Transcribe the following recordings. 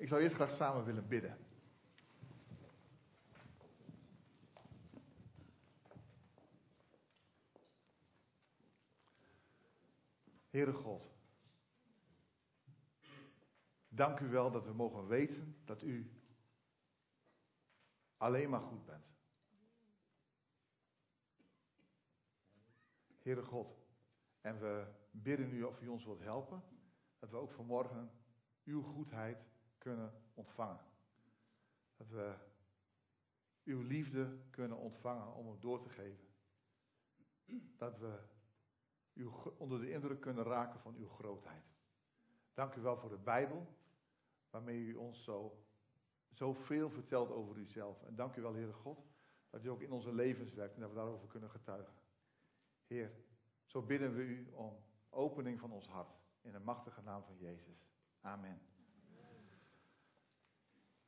Ik zou eerst graag samen willen bidden. Heere God, dank u wel dat we mogen weten dat u alleen maar goed bent. Heere God, en we bidden u of u ons wilt helpen, dat we ook vanmorgen uw goedheid kunnen ontvangen. Dat we uw liefde kunnen ontvangen om het door te geven. Dat we uw, onder de indruk kunnen raken van uw grootheid. Dank u wel voor de Bijbel, waarmee u ons zo, zoveel vertelt over uzelf. En dank u wel, Heere God, dat u ook in onze levens werkt en dat we daarover kunnen getuigen. Heer, zo bidden we u om opening van ons hart. In de machtige naam van Jezus. Amen.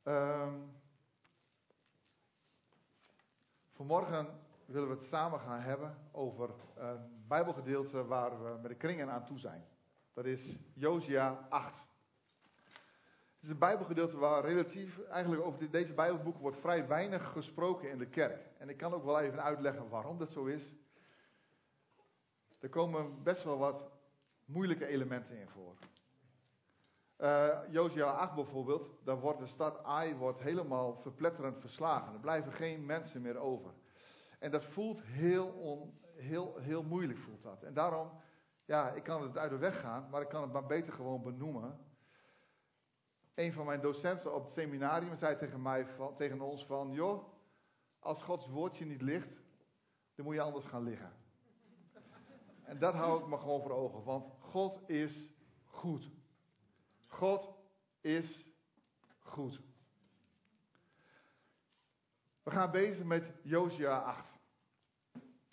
Um, vanmorgen willen we het samen gaan hebben over een Bijbelgedeelte waar we met de kringen aan toe zijn. Dat is Josia 8. Het is een Bijbelgedeelte waar relatief, eigenlijk over deze Bijbelboek wordt vrij weinig gesproken in de kerk. En ik kan ook wel even uitleggen waarom dat zo is. Er komen best wel wat moeilijke elementen in voor. Uh, Josia 8 bijvoorbeeld, daar wordt de stad Ai wordt helemaal verpletterend verslagen. Er blijven geen mensen meer over. En dat voelt heel, on, heel, heel moeilijk, voelt dat. En daarom, ja, ik kan het uit de weg gaan, maar ik kan het maar beter gewoon benoemen. Een van mijn docenten op het seminarium zei tegen, mij, van, tegen ons van, joh, als Gods woordje niet ligt, dan moet je anders gaan liggen. En dat hou ik me gewoon voor ogen, want God is goed. God is goed. We gaan bezig met Josia 8.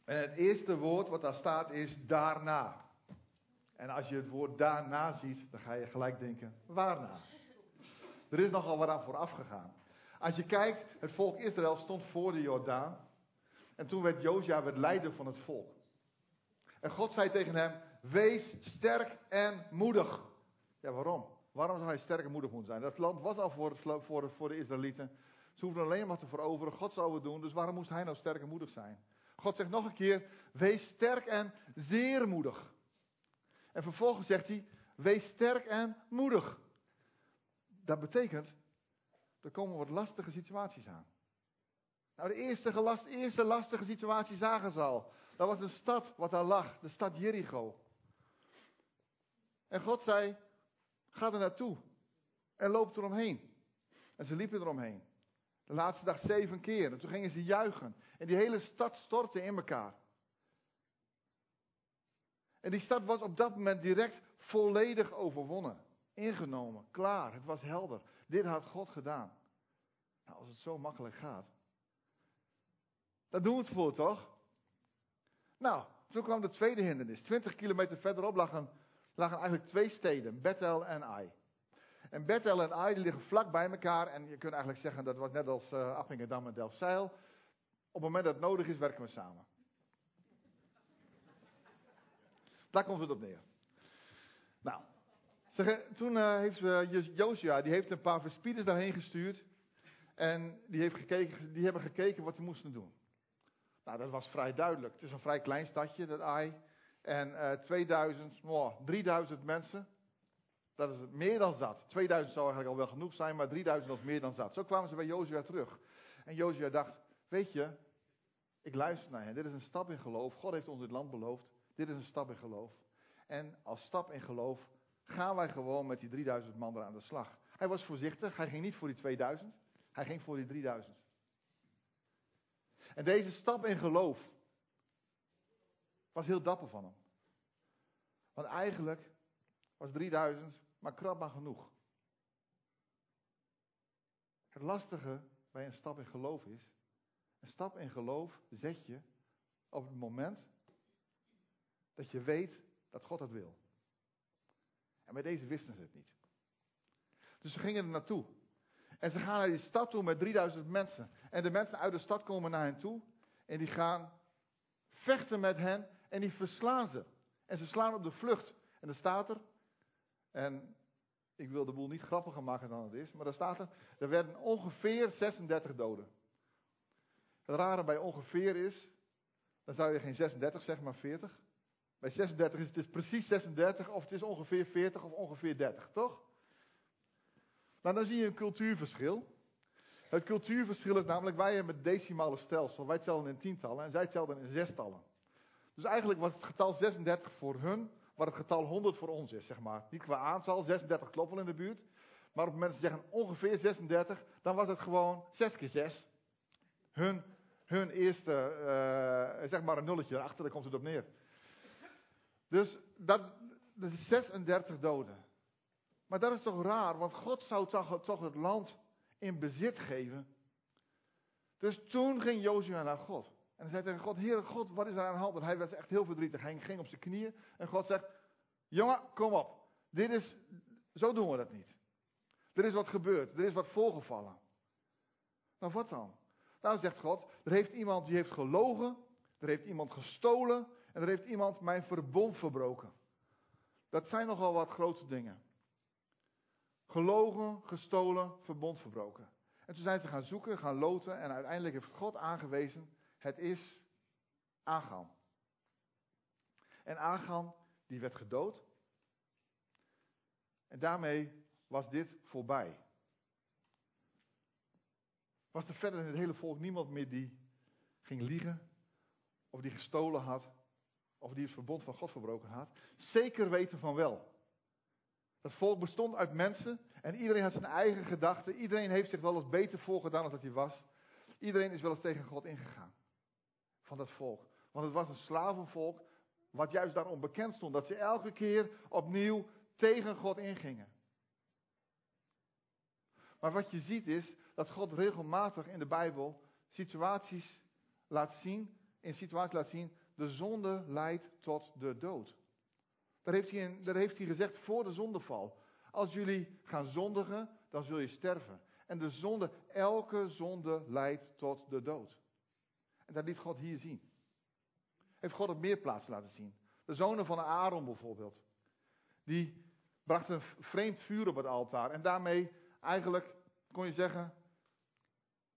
En het eerste woord wat daar staat is daarna. En als je het woord daarna ziet, dan ga je gelijk denken, waarna? Er is nogal wat aan vooraf gegaan. Als je kijkt, het volk Israël stond voor de Jordaan. En toen werd Josia het leider van het volk. En God zei tegen hem, wees sterk en moedig. Ja, waarom? Waarom zou hij sterk en moedig moeten zijn? Dat land was al voor, voor, voor de Israëlieten. Ze hoefden alleen maar te veroveren. God zou het doen. Dus waarom moest hij nou sterk en moedig zijn? God zegt nog een keer: wees sterk en zeer moedig. En vervolgens zegt hij: wees sterk en moedig. Dat betekent, er komen wat lastige situaties aan. Nou, de eerste, eerste lastige situatie zagen ze al. Dat was een stad wat daar lag, de stad Jericho. En God zei: ga er naartoe en loop eromheen. En ze liepen eromheen. De laatste dag zeven keer. En toen gingen ze juichen. En die hele stad stortte in elkaar. En die stad was op dat moment direct volledig overwonnen. Ingenomen, klaar, het was helder. Dit had God gedaan. Nou, als het zo makkelijk gaat. Dan doen we het voor, toch? Nou, toen kwam de tweede hindernis. Twintig kilometer verderop lagen, lagen eigenlijk twee steden, Bethel en Ai. En Bethel en Ai liggen vlak bij elkaar. En je kunt eigenlijk zeggen dat was net als uh, Appingedam en Delfzijl. Op het moment dat het nodig is, werken we samen. Daar komt het op neer. Nou, toen uh, heeft uh, die heeft een paar verspieders daarheen gestuurd. En die, heeft gekeken, die hebben gekeken wat ze moesten doen. Nou, dat was vrij duidelijk. Het is een vrij klein stadje, dat Ai. En uh, 2000, oh, 3000 mensen. Dat is meer dan zat. 2000 zou eigenlijk al wel genoeg zijn, maar 3000 was meer dan zat. Zo kwamen ze bij Jozua terug. En Jozua dacht, weet je, ik luister naar hen. Dit is een stap in geloof. God heeft ons dit land beloofd. Dit is een stap in geloof. En als stap in geloof gaan wij gewoon met die 3000 man aan de slag. Hij was voorzichtig. Hij ging niet voor die 2000. Hij ging voor die 3000. En deze stap in geloof was heel dapper van hem. Want eigenlijk was 3000 maar krap maar genoeg. Het lastige bij een stap in geloof is, een stap in geloof zet je op het moment dat je weet dat God het wil. En bij deze wisten ze het niet. Dus ze gingen er naartoe. En ze gaan naar die stad toe met 3000 mensen. En de mensen uit de stad komen naar hen toe. En die gaan vechten met hen. En die verslaan ze. En ze slaan op de vlucht. En dan staat er. En Ik wil de boel niet grappiger maken dan het is, maar daar staat er, er werden ongeveer 36 doden. Het rare bij ongeveer is, dan zou je geen 36 zeggen, maar 40. Bij 36 is het is precies 36, of het is ongeveer 40 of ongeveer 30, toch? Nou, dan zie je een cultuurverschil. Het cultuurverschil is namelijk, wij hebben het decimale stelsel. Wij tellen in tientallen en zij telden in zestallen. Dus eigenlijk was het getal 36 voor hun, wat het getal 100 voor ons is, zeg maar. Niet qua aantal, 36 klopt wel in de buurt. Maar op het moment dat ze zeggen ongeveer 36, dan was het gewoon 6 keer 6. Hun, hun eerste, uh, zeg maar een nulletje erachter, daar komt het op neer. Dus dat, dat is 36 doden. Maar dat is toch raar, want God zou toch, toch het land in bezit geven. Dus toen ging Jozua naar God. En hij zei tegen God, Heer God, wat is er aan de hand? En hij was echt heel verdrietig. Hij ging op zijn knieën. En God zegt, jongen, kom op. Dit is, zo doen we dat niet. Er is wat gebeurd. Er is wat voorgevallen. Nou, wat dan? Nou zegt God, er heeft iemand die heeft gelogen. Er heeft iemand gestolen. En er heeft iemand mijn verbond verbroken. Dat zijn nogal wat grote dingen. Gelogen, gestolen, verbond verbroken. En toen zijn ze gaan zoeken, gaan loten en uiteindelijk heeft God aangewezen, het is Agan. En Agan, die werd gedood. En daarmee was dit voorbij. Was er verder in het hele volk niemand meer die ging liegen, of die gestolen had, of die het verbond van God verbroken had? Zeker weten van wel. Dat volk bestond uit mensen en iedereen had zijn eigen gedachten. Iedereen heeft zich wel eens beter voorgedaan dan dat hij was. Iedereen is wel eens tegen God ingegaan. Van dat volk. Want het was een slavenvolk wat juist daarom bekend stond. Dat ze elke keer opnieuw tegen God ingingen. Maar wat je ziet is dat God regelmatig in de Bijbel situaties laat zien, in situaties laat zien, de zonde leidt tot de dood. Daar heeft, hij, daar heeft hij gezegd voor de zondeval. Als jullie gaan zondigen, dan zul je sterven. En de zonde, elke zonde leidt tot de dood. En dat liet God hier zien. Heeft God op meer plaatsen laten zien. De zonen van Aaron bijvoorbeeld. Die brachten vreemd vuur op het altaar. En daarmee eigenlijk, kon je zeggen,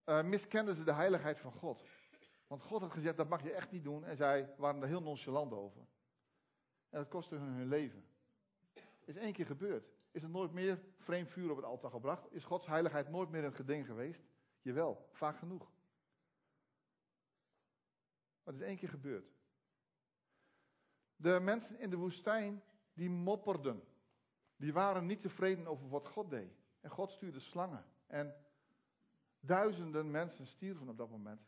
uh, miskenden ze de heiligheid van God. Want God had gezegd, dat mag je echt niet doen. En zij waren er heel nonchalant over. En dat kostte hun hun leven. Is één keer gebeurd. Is er nooit meer vreemd vuur op het altaar gebracht? Is Gods heiligheid nooit meer een geding geweest? Jawel, vaak genoeg. Maar is één keer gebeurd. De mensen in de woestijn, die mopperden. Die waren niet tevreden over wat God deed. En God stuurde slangen. En duizenden mensen stierven op dat moment.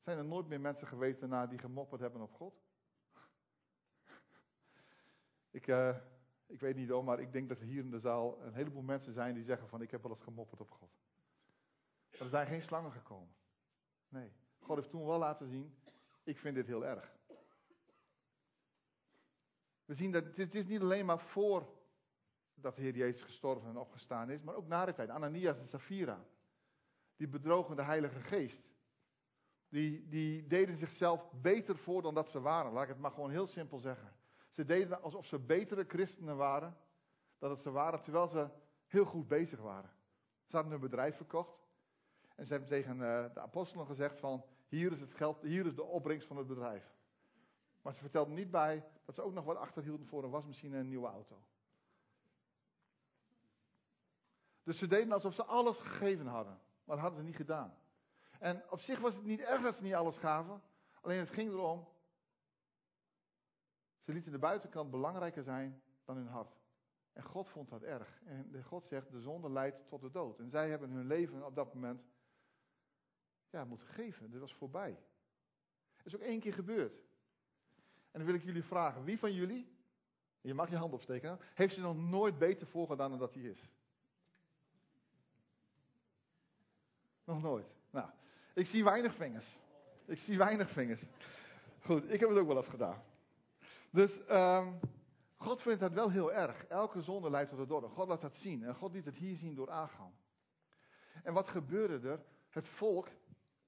Zijn er nooit meer mensen geweest daarna die gemopperd hebben op God? ik, uh, ik weet niet hoor, maar ik denk dat er hier in de zaal een heleboel mensen zijn die zeggen van ik heb wel eens gemopperd op God. Er zijn geen slangen gekomen. Nee. God heeft toen wel laten zien, ik vind dit heel erg. We zien dat het is niet alleen maar voor dat de Heer Jezus gestorven en opgestaan is, maar ook na de tijd. Ananias en Safira, die bedrogen de Heilige Geest die, die deden zichzelf beter voor dan dat ze waren. Laat ik het maar gewoon heel simpel zeggen. Ze deden alsof ze betere christenen waren dan dat ze waren, terwijl ze heel goed bezig waren. Ze hadden hun bedrijf verkocht. En ze hebben tegen eh, de apostelen gezegd van, hier is het geld, hier is de opbrengst van het bedrijf. Maar ze vertelden niet bij dat ze ook nog wat achterhielden voor een wasmachine en een nieuwe auto. Dus ze deden alsof ze alles gegeven hadden. Maar dat hadden ze niet gedaan. En op zich was het niet erg dat ze niet alles gaven. Alleen het ging erom. Ze lieten de buitenkant belangrijker zijn dan hun hart. En God vond dat erg. En God zegt: de zonde leidt tot de dood. En zij hebben hun leven op dat moment. Ja, moeten geven. Dit was voorbij. Is ook één keer gebeurd. En dan wil ik jullie vragen: wie van jullie. Je mag je hand opsteken. Heeft ze nog nooit beter voorgedaan dan dat hij is? Nog nooit. Nou, ik zie weinig vingers. Ik zie weinig vingers. Goed, ik heb het ook wel eens gedaan. Dus um, God vindt dat wel heel erg. Elke zonde leidt tot de dood. God laat dat zien. En God liet het hier zien door aangaan. En wat gebeurde er? Het volk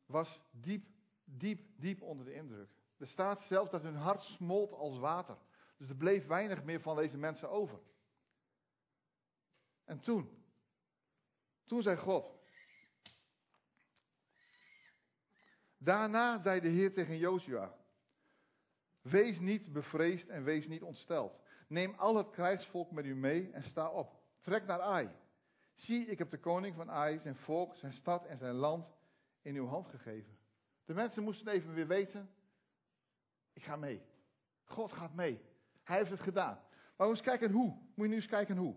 was diep, diep, diep onder de indruk. Er staat zelfs dat hun hart smolt als water. Dus er bleef weinig meer van deze mensen over. En toen, toen zei God. Daarna zei de Heer tegen Jozua: Wees niet bevreesd en wees niet ontsteld. Neem al het krijgsvolk met u mee en sta op. Trek naar Ai. Zie, ik heb de koning van Ai, zijn volk, zijn stad en zijn land in uw hand gegeven. De mensen moesten even weer weten, ik ga mee. God gaat mee. Hij heeft het gedaan. Maar we eens kijken hoe. Moet je nu eens kijken hoe.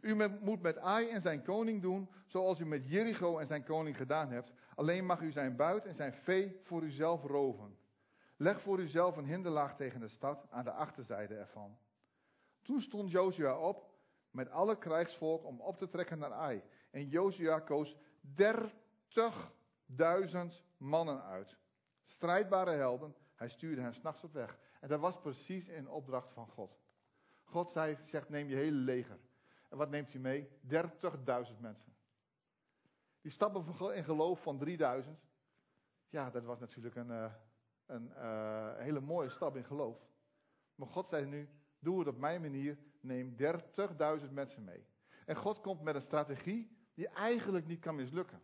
U moet met Ai en zijn koning doen zoals u met Jericho en zijn koning gedaan hebt. Alleen mag u zijn buit en zijn vee voor uzelf roven. Leg voor uzelf een hinderlaag tegen de stad aan de achterzijde ervan. Toen stond Jozua op met alle krijgsvolk om op te trekken naar Ai. En Jozua koos dertigduizend mannen uit. Strijdbare helden. Hij stuurde hen s'nachts op weg. En dat was precies in opdracht van God. God zei, zegt, neem je hele leger. En wat neemt hij mee? 30.000 mensen. Die stappen in geloof van 3000. Ja, dat was natuurlijk een, uh, een uh, hele mooie stap in geloof. Maar God zei nu, doe het op mijn manier, neem 30.000 mensen mee. En God komt met een strategie die eigenlijk niet kan mislukken.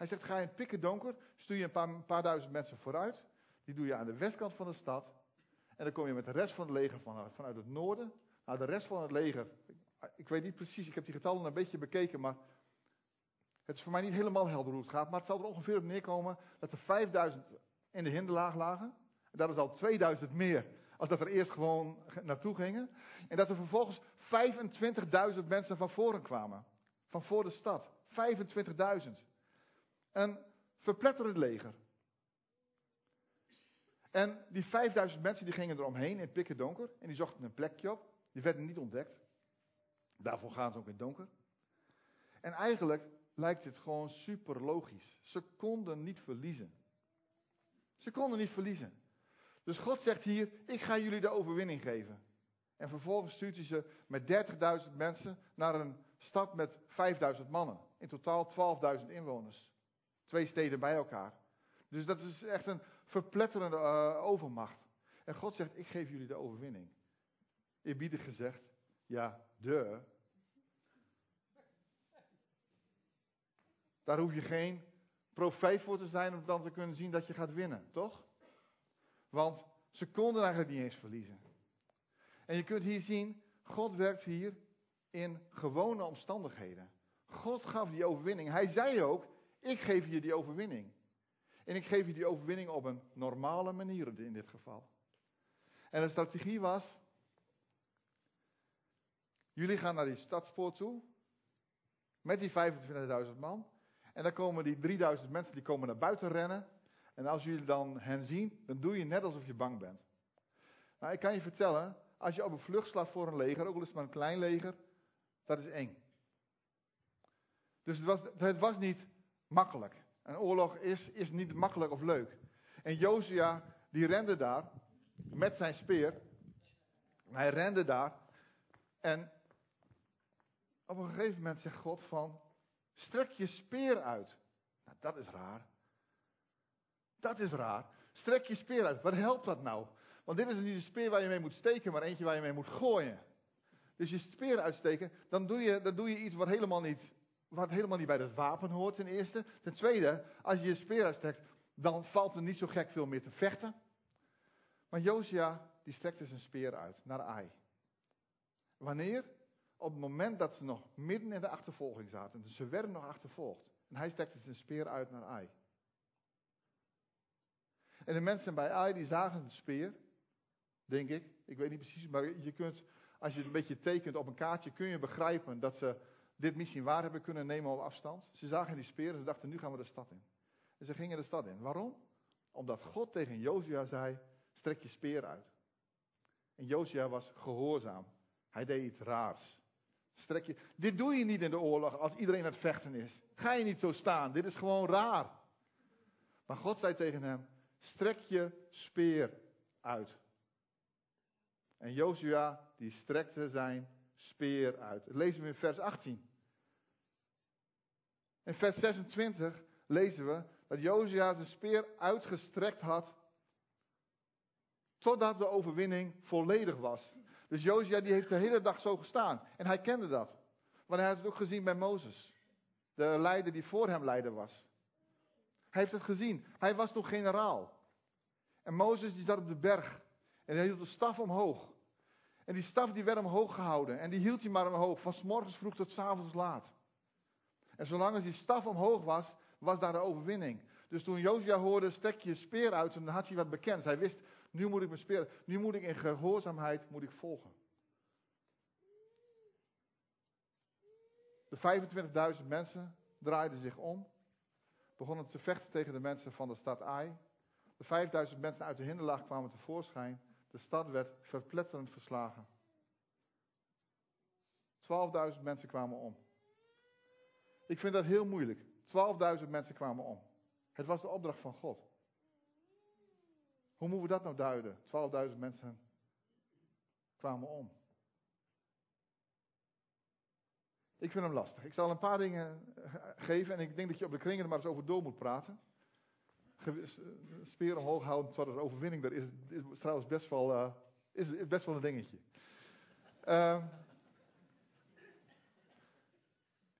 Hij zegt, ga in het pikken donker, stuur je een paar, paar, duizend mensen vooruit. Die doe je aan de westkant van de stad. En dan kom je met de rest van het leger van, vanuit het noorden. Nou, de rest van het leger, ik weet niet precies, ik heb die getallen een beetje bekeken, maar het is voor mij niet helemaal helder hoe het gaat. Maar het zal er ongeveer op neerkomen dat er 5000 in de hinderlaag lagen. En dat is al 2000 meer als dat er eerst gewoon naartoe gingen. En dat er vervolgens 25.000 mensen van voren kwamen. Van voor de stad. 25.000. Een verpletterend leger. En die 5000 mensen die gingen eromheen in pikken donker. En die zochten een plekje op. Die werden niet ontdekt. Daarvoor gaan ze ook in donker. En eigenlijk lijkt het gewoon super logisch. Ze konden niet verliezen. Ze konden niet verliezen. Dus God zegt hier, ik ga jullie de overwinning geven. En vervolgens stuurt hij ze met 30.000 mensen naar een stad met 5.000 mannen. In totaal 12.000 inwoners. Twee steden bij elkaar. Dus dat is echt een verpletterende uh, overmacht. En God zegt, ik geef jullie de overwinning. Eerbiedig gezegd, ja, de. Daar hoef je geen profeet voor te zijn om dan te kunnen zien dat je gaat winnen, toch? Want ze konden eigenlijk niet eens verliezen. En je kunt hier zien, God werkt hier in gewone omstandigheden. God gaf die overwinning. Hij zei ook, ik geef je die overwinning. En ik geef je die overwinning op een normale manier in dit geval. En de strategie was, jullie gaan naar die stadspoort toe, met die 25.000 man. En dan komen die 3000 mensen, die komen naar buiten rennen. En als jullie dan hen zien, dan doe je net alsof je bang bent. Nou, ik kan je vertellen, als je op een vlucht slaat voor een leger, ook al is het maar een klein leger, dat is eng. Dus het was, het was niet makkelijk. Een oorlog is, is niet makkelijk of leuk. En Josia, die rende daar met zijn speer. Hij rende daar. En op een gegeven moment zegt God van, strek je speer uit. Nou, dat is raar. Dat is raar. Strek je speer uit. Wat helpt dat nou? Want dit is niet een speer waar je mee moet steken, maar eentje waar je mee moet gooien. Dus je speer uitsteken, dan doe je, dan doe je iets wat helemaal, niet, wat helemaal niet bij het wapen hoort ten eerste. Ten tweede, als je je speer uitstrekt, dan valt er niet zo gek veel meer te vechten. Maar Josia, die strekte zijn speer uit naar Ai. Wanneer? Op het moment dat ze nog midden in de achtervolging zaten. Dus ze werden nog achtervolgd. En hij strekte zijn speer uit naar Ai. En de mensen bij Ai die zagen de speer, denk ik. Ik weet niet precies, maar je kunt, als je het een beetje tekent op een kaartje, kun je begrijpen dat ze dit misschien waar hebben kunnen nemen op afstand. Ze zagen die speer en ze dachten, nu gaan we de stad in. En ze gingen de stad in. Waarom? Omdat God tegen Josia zei, strek je speer uit. En Josia was gehoorzaam. Hij deed iets raars. Strek je. Dit doe je niet in de oorlog als iedereen aan het vechten is. Ga je niet zo staan. Dit is gewoon raar. Maar God zei tegen hem: strek je speer uit. En Jozua, die strekte zijn speer uit. Dat lezen we in vers 18. In vers 26 lezen we dat Jozua zijn speer uitgestrekt had. Totdat de overwinning volledig was. Dus Josia die heeft de hele dag zo gestaan. En hij kende dat. Want hij had het ook gezien bij Mozes. De leider die voor hem leider was. Hij heeft het gezien. Hij was nog generaal. En Mozes die zat op de berg. En hij hield de staf omhoog. En die staf die werd omhoog gehouden. En die hield hij maar omhoog. Van s morgens vroeg tot s avonds laat. En zolang als die staf omhoog was, was daar de overwinning. Dus toen Josia hoorde, stek je speer uit, dan had hij wat bekend. Hij wist, nu moet ik mijn speer, nu moet ik in gehoorzaamheid moet ik volgen. De 25.000 mensen draaiden zich om, begonnen te vechten tegen de mensen van de stad Ai. De 5000 mensen uit de hinderlaag kwamen tevoorschijn. De stad werd verpletterend verslagen. 12.000 mensen kwamen om. Ik vind dat heel moeilijk. 12.000 mensen kwamen om. Het was de opdracht van God. Hoe moeten we dat nou duiden? 12.000 mensen kwamen om. Ik vind hem lastig. Ik zal een paar dingen eh, geven en ik denk dat je op de kringen er maar eens over door moet praten. Speren omhoog houden zodat er overwinning er is, is trouwens best wel, uh, is, best wel een dingetje. Uh,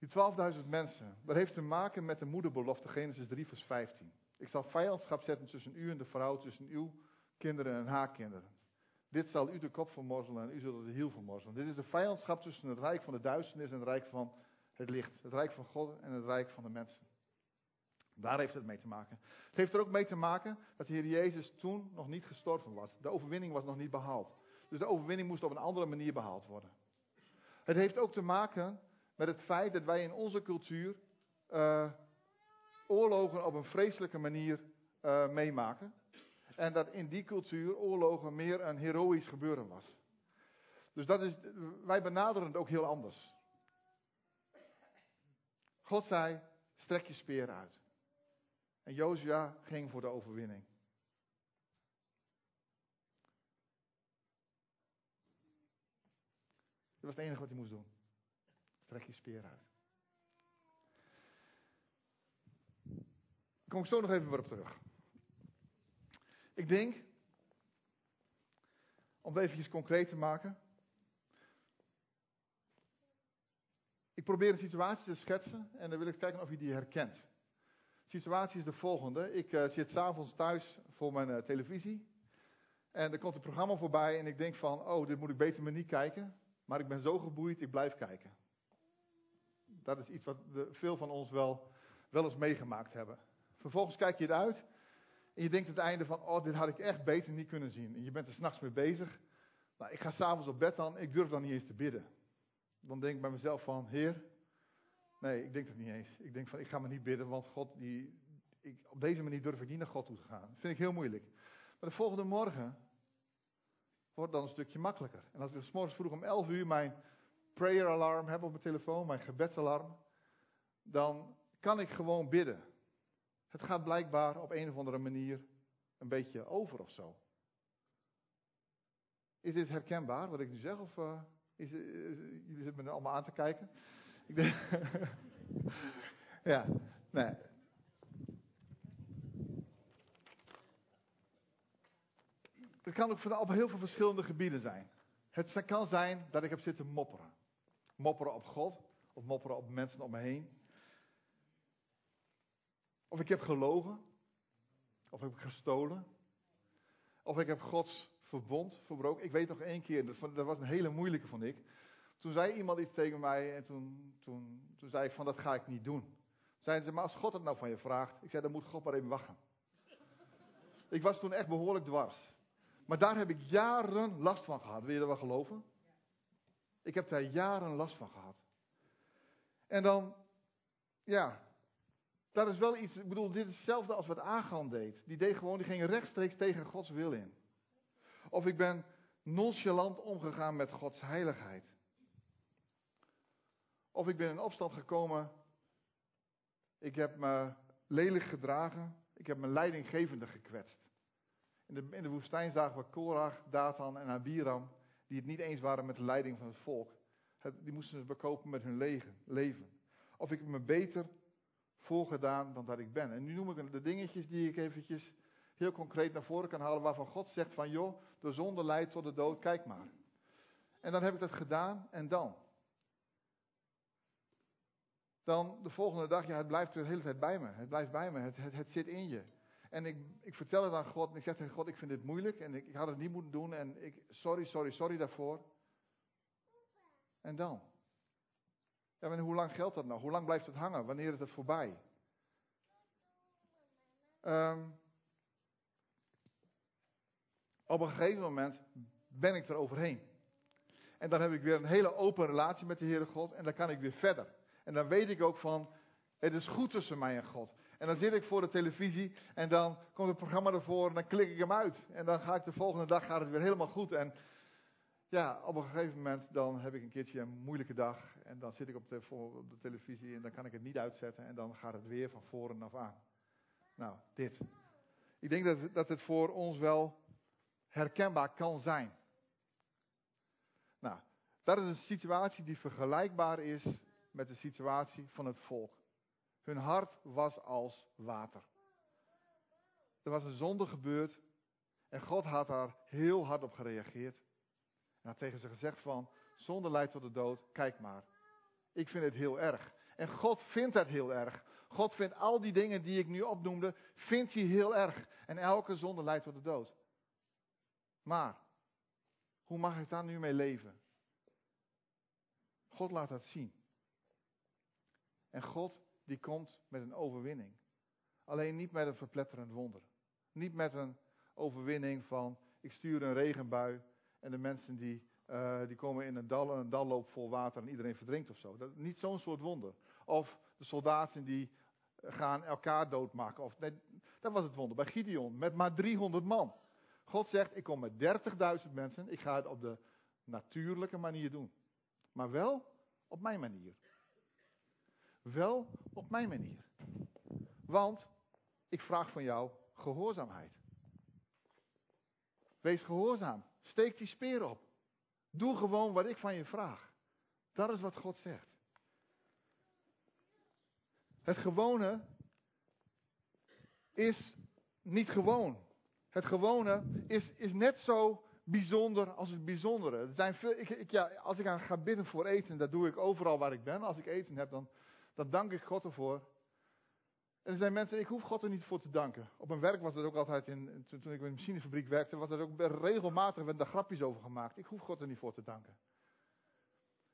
die 12.000 mensen, dat heeft te maken met de moederbelofte, Genesis 3, vers 15. Ik zal vijandschap zetten tussen u en de vrouw, tussen uw kinderen en haar kinderen. Dit zal u de kop vermorzelen en u zult de hiel vermorzelen. Dit is de vijandschap tussen het rijk van de duisternis en het rijk van het licht. Het rijk van God en het rijk van de mensen. Daar heeft het mee te maken. Het heeft er ook mee te maken dat de Heer Jezus toen nog niet gestorven was. De overwinning was nog niet behaald. Dus de overwinning moest op een andere manier behaald worden. Het heeft ook te maken met het feit dat wij in onze cultuur uh, oorlogen op een vreselijke manier uh, meemaken. En dat in die cultuur oorlogen meer een heroïsch gebeuren was. Dus dat is, wij benaderen het ook heel anders. God zei, strek je speer uit. En Jozua ging voor de overwinning. Dat was het enige wat hij moest doen. Strek je speer uit. Kom ik zo nog even weer op terug. Ik denk, om het eventjes concreet te maken. Ik probeer een situatie te schetsen en dan wil ik kijken of je die herkent. De situatie is de volgende. Ik uh, zit s'avonds thuis voor mijn uh, televisie. En er komt een programma voorbij en ik denk van, oh, dit moet ik beter maar niet kijken. Maar ik ben zo geboeid, ik blijf kijken. Dat is iets wat veel van ons wel, wel eens meegemaakt hebben. Vervolgens kijk je het uit en je denkt aan het einde van, oh, dit had ik echt beter niet kunnen zien. En je bent er s'nachts mee bezig. Nou, ik ga s'avonds op bed dan, ik durf dan niet eens te bidden. Dan denk ik bij mezelf van, Heer, nee, ik denk dat niet eens. Ik denk van, ik ga me niet bidden, want God, die, ik, op deze manier durf ik niet naar God toe te gaan. Dat vind ik heel moeilijk. Maar de volgende morgen wordt dan een stukje makkelijker. En als ik s morgens vroeg om 11 uur mijn prayer alarm heb op mijn telefoon, mijn gebedsalarm, dan kan ik gewoon bidden. Het gaat blijkbaar op een of andere manier een beetje over of zo. Is dit herkenbaar wat ik nu zeg? Of uh, is, jullie zitten me allemaal aan te kijken? Ik denk, ja, nee. Het kan ook op heel veel verschillende gebieden zijn. Het kan zijn dat ik heb zitten mopperen. Mopperen op God, of mopperen op mensen om me heen. Of ik heb gelogen. Of heb ik gestolen. Of ik heb Gods verbond verbroken. Ik weet nog één keer, dat was een hele moeilijke vond ik. Toen zei iemand iets tegen mij en toen, toen, toen zei ik van dat ga ik niet doen. Zeiden ze, maar als God het nou van je vraagt. Ik zei, dan moet God maar even wachten. Ik was toen echt behoorlijk dwars. Maar daar heb ik jaren last van gehad. Wil je dat wel geloven? Ik heb daar jaren last van gehad. En dan, ja, dat is wel iets, ik bedoel, dit is hetzelfde als wat Agan deed. Die deed gewoon, die ging rechtstreeks tegen Gods wil in. Of ik ben nonchalant omgegaan met Gods heiligheid. Of ik ben in opstand gekomen. Ik heb me lelijk gedragen. Ik heb mijn leidinggevende gekwetst. In de, woestijn zagen we Korach, Datan en Abiram. Die het niet eens waren met de leiding van het volk. die moesten het bekopen met hun leven. Of ik me beter voorgedaan dan dat ik ben. En nu noem ik de dingetjes die ik eventjes heel concreet naar voren kan halen waarvan God zegt van joh, de zonde leidt tot de dood, kijk maar. En dan heb ik dat gedaan en dan. Dan de volgende dag, ja, het blijft de hele tijd bij me. Het blijft bij me, het, het, het zit in je. En ik, ik vertel het aan God en ik zeg tegen God, ik vind dit moeilijk en ik, had het niet moeten doen en ik, sorry, sorry, sorry daarvoor. En dan? Ja, maar hoe lang geldt dat nou? Hoe lang blijft het hangen? Wanneer is het voorbij? Um, op een gegeven moment ben ik er overheen. En dan heb ik weer een hele open relatie met de Heere God en dan kan ik weer verder. En dan weet ik ook van, het is goed tussen mij en God. En dan zit ik voor de televisie en dan komt het programma ervoor en dan klik ik hem uit. En dan ga ik de volgende dag, gaat het weer helemaal goed. En ja, op een gegeven moment dan heb ik een keertje een moeilijke dag. En dan zit ik op de, op de televisie en dan kan ik het niet uitzetten. En dan gaat het weer van voren af aan. Nou, dit. Ik denk dat, dat het voor ons wel herkenbaar kan zijn. Nou, dat is een situatie die vergelijkbaar is met de situatie van het volk. Hun hart was als water. Er was een zonde gebeurd en God had daar heel hard op gereageerd. En had tegen ze gezegd van, zonde leidt tot de dood, kijk maar. Ik vind het heel erg. En God vindt het heel erg. God vindt al die dingen die ik nu opnoemde, vindt hij heel erg. En elke zonde leidt tot de dood. Maar, hoe mag ik daar nu mee leven? God laat dat zien. En God die komt met een overwinning. Alleen niet met een verpletterend wonder. Niet met een overwinning van ik stuur een regenbui en de mensen die, uh, die komen in een dal en een dal loopt vol water en iedereen verdrinkt of zo. Niet zo'n soort wonder. Of de soldaten die gaan elkaar doodmaken. Of, nee, dat was het wonder bij Gideon met maar 300 man. God zegt, ik kom met 30.000 mensen, ik ga het op de natuurlijke manier doen. Maar wel op mijn manier. Wel op mijn manier. Want ik vraag van jou gehoorzaamheid. Wees gehoorzaam. Steek die speer op. Doe gewoon wat ik van je vraag. Dat is wat God zegt. Het gewone is niet gewoon. Het gewone is, is net zo bijzonder als het bijzondere. Er zijn veel, ik, ja, als ik aan ga bidden voor eten, dat doe ik overal waar ik ben. Als ik eten heb, dan, dan dank ik God ervoor. En er zijn mensen, ik hoef God er niet voor te danken. Op mijn werk was het ook altijd, in, toen, ik in een machinefabriek werkte, was er ook regelmatig werden daar grapjes over gemaakt. Ik hoef God er niet voor te danken.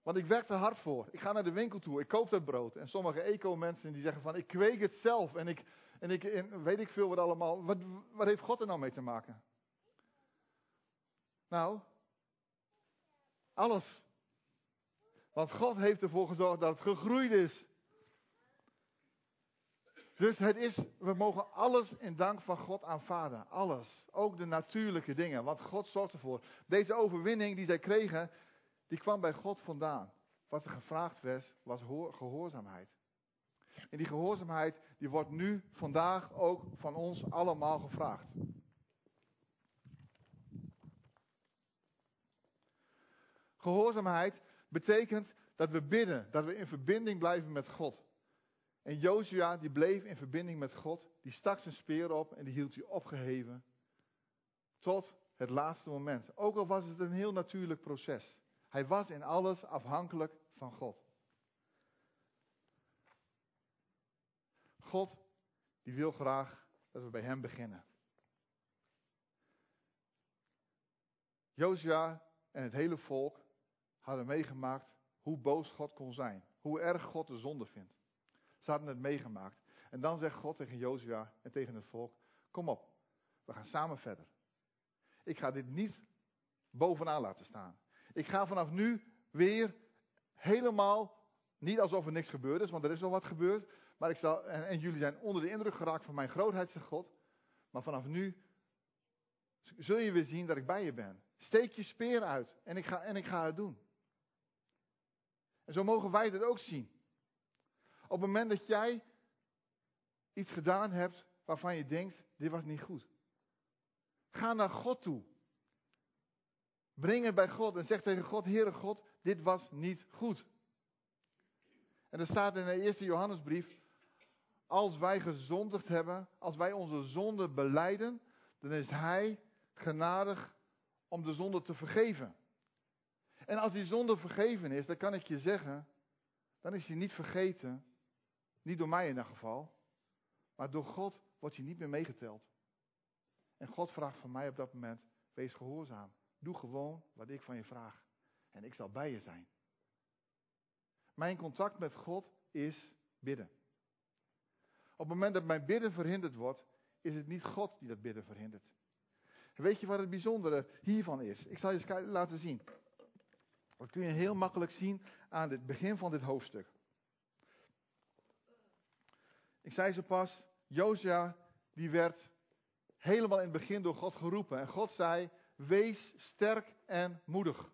Want ik werk er hard voor. Ik ga naar de winkel toe, ik koop dat brood. En sommige eco-mensen die zeggen van, ik kweek het zelf. En ik, en ik en weet ik veel wat allemaal. Wat, wat heeft God er nou mee te maken? Nou, alles. Want God heeft ervoor gezorgd dat het gegroeid is. Dus het is, we mogen alles in dank van God aanvaarden. Alles. Ook de natuurlijke dingen. Want God zorgt ervoor. Deze overwinning die zij kregen, die kwam bij God vandaan. Wat er gevraagd werd, was gehoorzaamheid. En die gehoorzaamheid, die wordt nu, vandaag ook van ons allemaal gevraagd. Gehoorzaamheid betekent dat we bidden, dat we in verbinding blijven met God. En Jozua die bleef in verbinding met God, die stak zijn speer op en die hield hij opgeheven tot het laatste moment. Ook al was het een heel natuurlijk proces. Hij was in alles afhankelijk van God. God die wil graag dat we bij hem beginnen. Jozua en het hele volk hadden meegemaakt hoe boos God kon zijn. Hoe erg God de zonde vindt. Ze hadden het meegemaakt. En dan zegt God tegen Jozua en tegen het volk: Kom op, we gaan samen verder. Ik ga dit niet bovenaan laten staan. Ik ga vanaf nu weer helemaal, niet alsof er niks gebeurd is, want er is wel wat gebeurd. Maar ik zal, en, en jullie zijn onder de indruk geraakt van mijn grootheid, zegt God. Maar vanaf nu zul je weer zien dat ik bij je ben. Steek je speer uit en ik ga, en ik ga het doen. En zo mogen wij dit ook zien. Op het moment dat jij iets gedaan hebt waarvan je denkt, dit was niet goed. Ga naar God toe. Breng het bij God en zeg tegen God, Heere God, dit was niet goed. En er staat in de eerste Johannesbrief, als wij gezondigd hebben, als wij onze zonde beleiden, dan is Hij genadig om de zonde te vergeven. En als die zonde vergeven is, dan kan ik je zeggen, dan is hij niet vergeten. Niet door mij in ieder geval. Maar door God wordt hij niet meer meegeteld. En God vraagt van mij op dat moment, wees gehoorzaam. Doe gewoon wat ik van je vraag. En ik zal bij je zijn. Mijn contact met God is bidden. Op het moment dat mijn bidden verhinderd wordt, is het niet God die dat bidden verhindert. weet je wat het bijzondere hiervan is? Ik zal je eens laten zien. Dat kun je heel makkelijk zien aan het begin van dit hoofdstuk. Ik zei zo pas, Josia die werd helemaal in het begin door God geroepen. En God zei, wees sterk en moedig.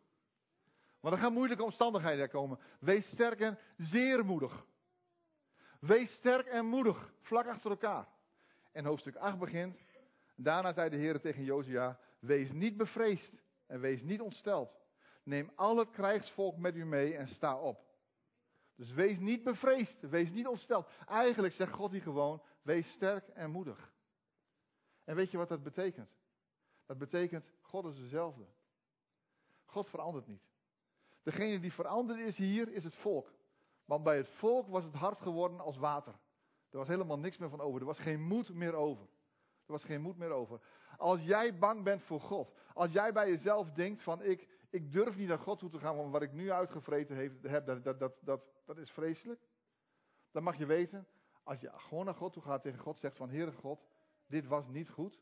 Maar er gaan moeilijke omstandigheden komen. Wees sterk en zeer moedig. Wees sterk en moedig, vlak achter elkaar. En hoofdstuk 8 begint. Daarna zei de Heer tegen Josia, wees niet bevreesd en wees niet ontsteld. Neem al het krijgsvolk met u mee en sta op. Dus wees niet bevreesd, wees niet ontsteld. Eigenlijk zegt God hier gewoon, wees sterk en moedig. En weet je wat dat betekent? Dat betekent, God is dezelfde. God verandert niet. Degene die veranderd is hier, is het volk. Want bij het volk was het hard geworden als water. Er was helemaal niks meer van over. Er was geen moed meer over. Er was geen moed meer over. Als jij bang bent voor God. Als jij bij jezelf denkt van ik, ik durf niet naar God toe te gaan, want wat ik nu uitgevreten heb, dat, dat, dat, dat, dat is vreselijk. Dan mag je weten, als je gewoon naar God toe gaat, tegen God zegt van Heere God, dit was niet goed.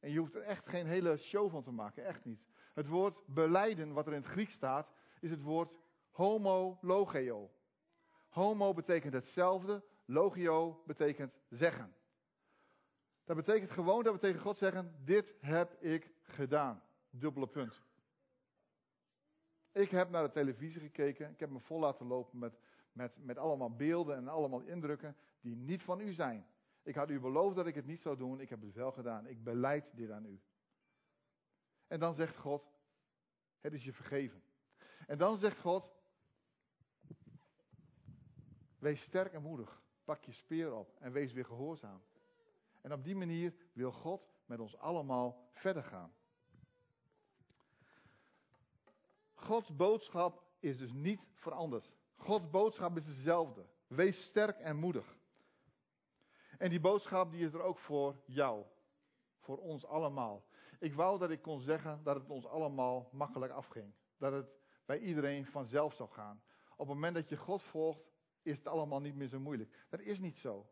En je hoeft er echt geen hele show van te maken, echt niet. Het woord beleiden, wat er in het Grieks staat, is het woord homologeo. Homo betekent hetzelfde, logio betekent zeggen. Dat betekent gewoon dat we tegen God zeggen, dit heb ik gedaan. Dubbele punt. Ik heb naar de televisie gekeken. Ik heb me vol laten lopen met, met, met allemaal beelden en allemaal indrukken die niet van u zijn. Ik had u beloofd dat ik het niet zou doen. Ik heb het wel gedaan. Ik beleid dit aan u. En dan zegt God, het is je vergeven. En dan zegt God, wees sterk en moedig. Pak je speer op en wees weer gehoorzaam. En op die manier wil God met ons allemaal verder gaan. Gods boodschap is dus niet veranderd. Gods boodschap is dezelfde. Wees sterk en moedig. En die boodschap die is er ook voor jou. Voor ons allemaal. Ik wou dat ik kon zeggen dat het ons allemaal makkelijk afging. Dat het bij iedereen vanzelf zou gaan. Op het moment dat je God volgt, is het allemaal niet meer zo moeilijk. Dat is niet zo.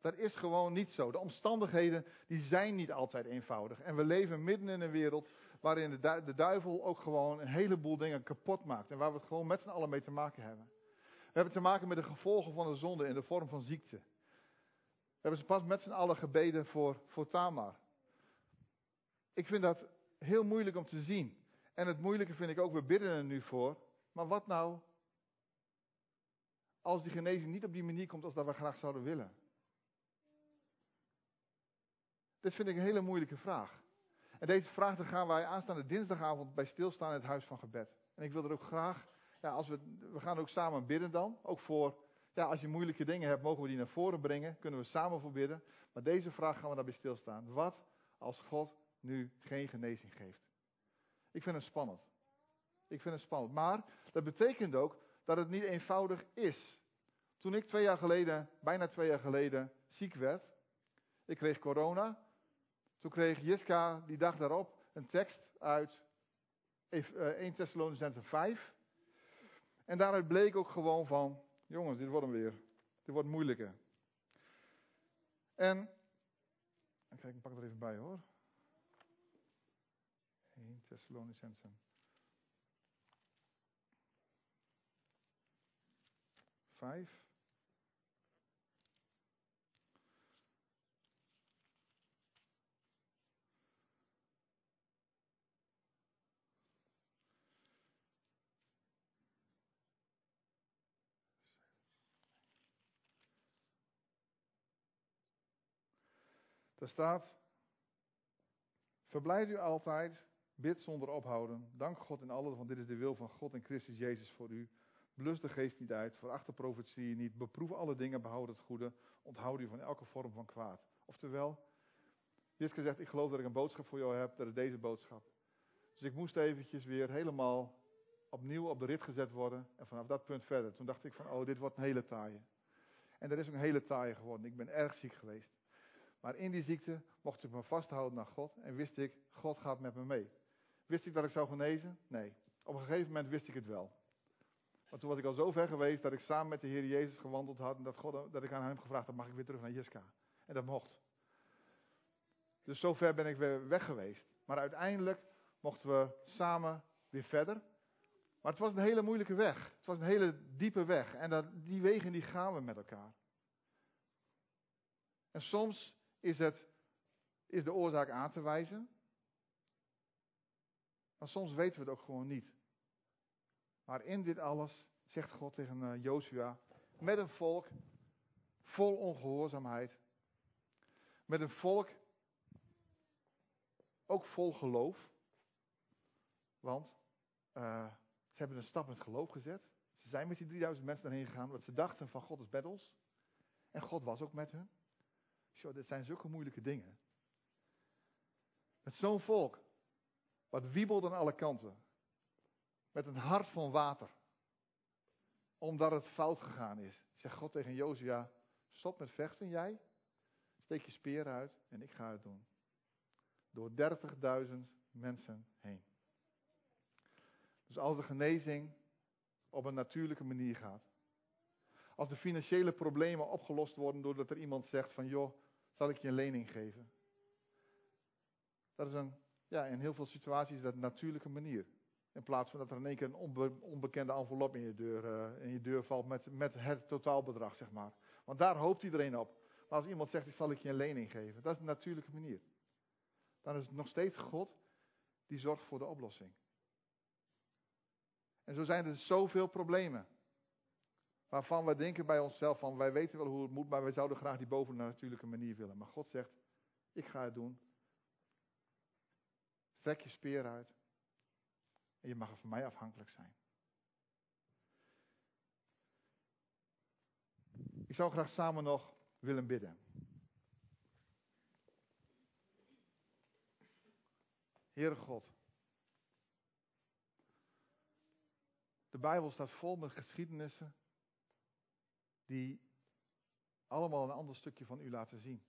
Dat is gewoon niet zo. De omstandigheden die zijn niet altijd eenvoudig. En we leven midden in een wereld waarin de, duivel ook gewoon een heleboel dingen kapot maakt. En waar we het gewoon met z'n allen mee te maken hebben. We hebben te maken met de gevolgen van de zonde in de vorm van ziekte. We hebben ze pas met z'n allen gebeden voor, voor Tamar. Ik vind dat heel moeilijk om te zien. En het moeilijke vind ik ook, we bidden er nu voor. Maar wat nou als die genezing niet op die manier komt als dat we graag zouden willen? Dit vind ik een hele moeilijke vraag. En deze vraag gaan wij aanstaande dinsdagavond bij stilstaan in het huis van gebed. En ik wil er ook graag, ja, als we, we gaan ook samen bidden dan. Ook voor, ja, als je moeilijke dingen hebt, mogen we die naar voren brengen. Kunnen we samen voor bidden. Maar deze vraag gaan we daarbij stilstaan. Wat als God nu geen genezing geeft? Ik vind het spannend. Ik vind het spannend. Maar dat betekent ook dat het niet eenvoudig is. Toen ik twee jaar geleden, bijna twee jaar geleden, ziek werd. Ik kreeg corona. Toen kreeg Jiska die dag daarop een tekst uit 1 eh, Thessalonicense 5. En daaruit bleek ook gewoon van, jongens, dit wordt hem weer. Dit wordt moeilijker. En, kijk, ik pak er even bij hoor. 1 Thessalonicense 5. Daar staat, verblijd u altijd, bid zonder ophouden, dank God in alles, want dit is de wil van God en Christus Jezus voor u. Blus de geest niet uit, veracht de niet, beproef alle dingen, behoud het goede, onthoud u van elke vorm van kwaad. Oftewel, Jiske zegt, ik geloof dat ik een boodschap voor jou heb, dat is deze boodschap. Dus ik moest eventjes weer helemaal opnieuw op de rit gezet worden. En vanaf dat punt verder. Toen dacht ik van, oh, dit wordt een hele taaie. En dat is een hele taaie geworden. Ik ben erg ziek geweest. Maar in die ziekte mocht ik me vasthouden naar God. En wist ik, God gaat met me mee. Wist ik dat ik zou genezen? Nee. Op een gegeven moment wist ik het wel. Want toen was ik al zo ver geweest dat ik samen met de Heer Jezus gewandeld had. En dat, God, dat ik aan hem gevraagd had, mag ik weer terug naar Jiska? En dat mocht. Dus zo ver ben ik weer weg geweest. Maar uiteindelijk mochten we samen weer verder. Maar het was een hele moeilijke weg. Het was een hele diepe weg. En dat, die wegen die gaan we met elkaar. En soms is, het, is de oorzaak aan te wijzen. Maar soms weten we het ook gewoon niet. Maar in dit alles zegt God tegen uh, Jozua, met een volk vol ongehoorzaamheid, met een volk ook vol geloof, want uh, ze hebben een stap in het geloof gezet. Ze zijn met die 3000 mensen erheen gegaan, want ze dachten van God is met ons. En God was ook met hen. Zo, dit zijn zulke moeilijke dingen. Met zo'n volk, wat wiebelt aan alle kanten. Met een hart van water. Omdat het fout gegaan is. Zegt God tegen Josia, stop met vechten jij. Steek je speer uit en ik ga het doen. Door 30.000 mensen heen. Dus als de genezing op een natuurlijke manier gaat. Als de financiële problemen opgelost worden doordat er iemand zegt van joh, zal ik je een lening geven. Dat is een, ja, in heel veel situaties dat natuurlijke manier. In plaats van dat er in één keer een onbekende envelop in je deur, uh, in je deur valt met, met het totaalbedrag, zeg maar. Want daar hoopt iedereen op. Maar als iemand zegt, ik zal ik je een lening geven, dat is een natuurlijke manier. Dan is het nog steeds God die zorgt voor de oplossing. En zo zijn er zoveel problemen. Waarvan we denken bij onszelf van wij weten wel hoe het moet, maar wij zouden graag die boven de natuurlijke manier willen. Maar God zegt, ik ga het doen. Trek je speer uit. En je mag er van mij afhankelijk zijn. Ik zou graag samen nog willen bidden. Heere God. De Bijbel staat vol met geschiedenissen die allemaal een ander stukje van u laten zien.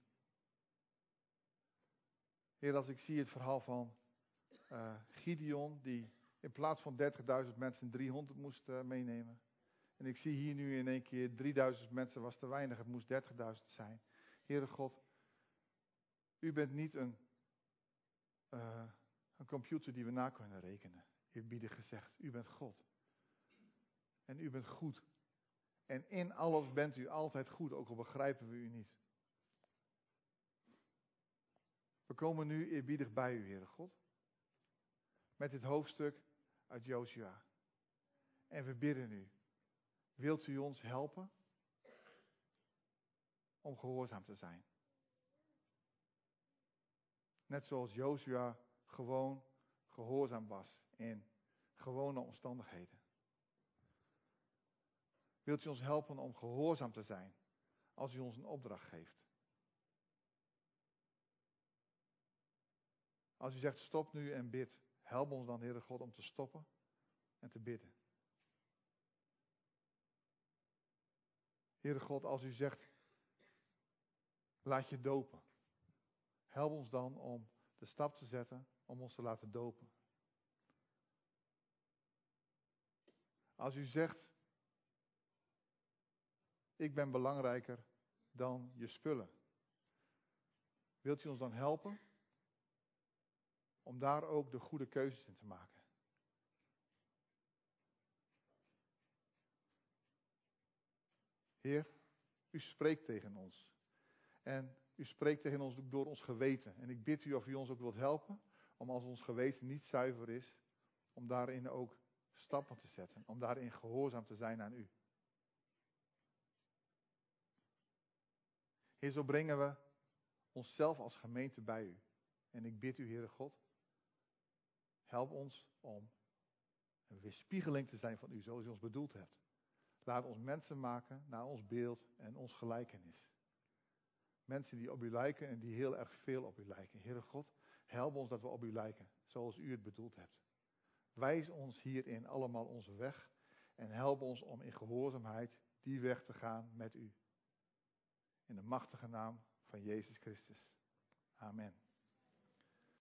Heer, als ik zie het verhaal van uh, Gideon, die in plaats van 30.000 mensen 300 moest uh, meenemen. En ik zie hier nu in één keer 3000 mensen was te weinig, het moest 30.000 zijn. Heere God, u bent niet een, uh, een computer die we na kunnen rekenen. Eerbiedig gezegd, u bent God. En u bent goed. En in alles bent u altijd goed, ook al begrijpen we u niet. We komen nu eerbiedig bij u, Heere God. Met dit hoofdstuk uit Joshua. En we bidden u. Wilt u ons helpen om gehoorzaam te zijn? Net zoals Joshua gewoon gehoorzaam was in gewone omstandigheden. Wilt u ons helpen om gehoorzaam te zijn als u ons een opdracht geeft? Als u zegt stop nu en bid, help ons dan, Heere God, om te stoppen en te bidden. Heere God, als u zegt, laat je dopen. Help ons dan om de stap te zetten om ons te laten dopen. Als u zegt, ik ben belangrijker dan je spullen. Wilt u ons dan helpen om daar ook de goede keuzes in te maken? Heer, u spreekt tegen ons. En u spreekt tegen ons door ons geweten. En ik bid u of u ons ook wilt helpen om als ons geweten niet zuiver is, om daarin ook stappen te zetten. Om daarin gehoorzaam te zijn aan u. Heer, zo brengen we onszelf als gemeente bij u. En ik bid u, Heere God, help ons om een weerspiegeling te zijn van u, zoals u ons bedoeld hebt. Laat ons mensen maken naar ons beeld en ons gelijkenis. mensen die op u lijken en die heel erg veel op u lijken. Heere God, help ons dat we op u lijken, zoals u het bedoeld hebt. Wijs ons hierin allemaal onze weg en help ons om in gehoorzaamheid die weg te gaan met u. In de machtige naam van Jezus Christus. Amen.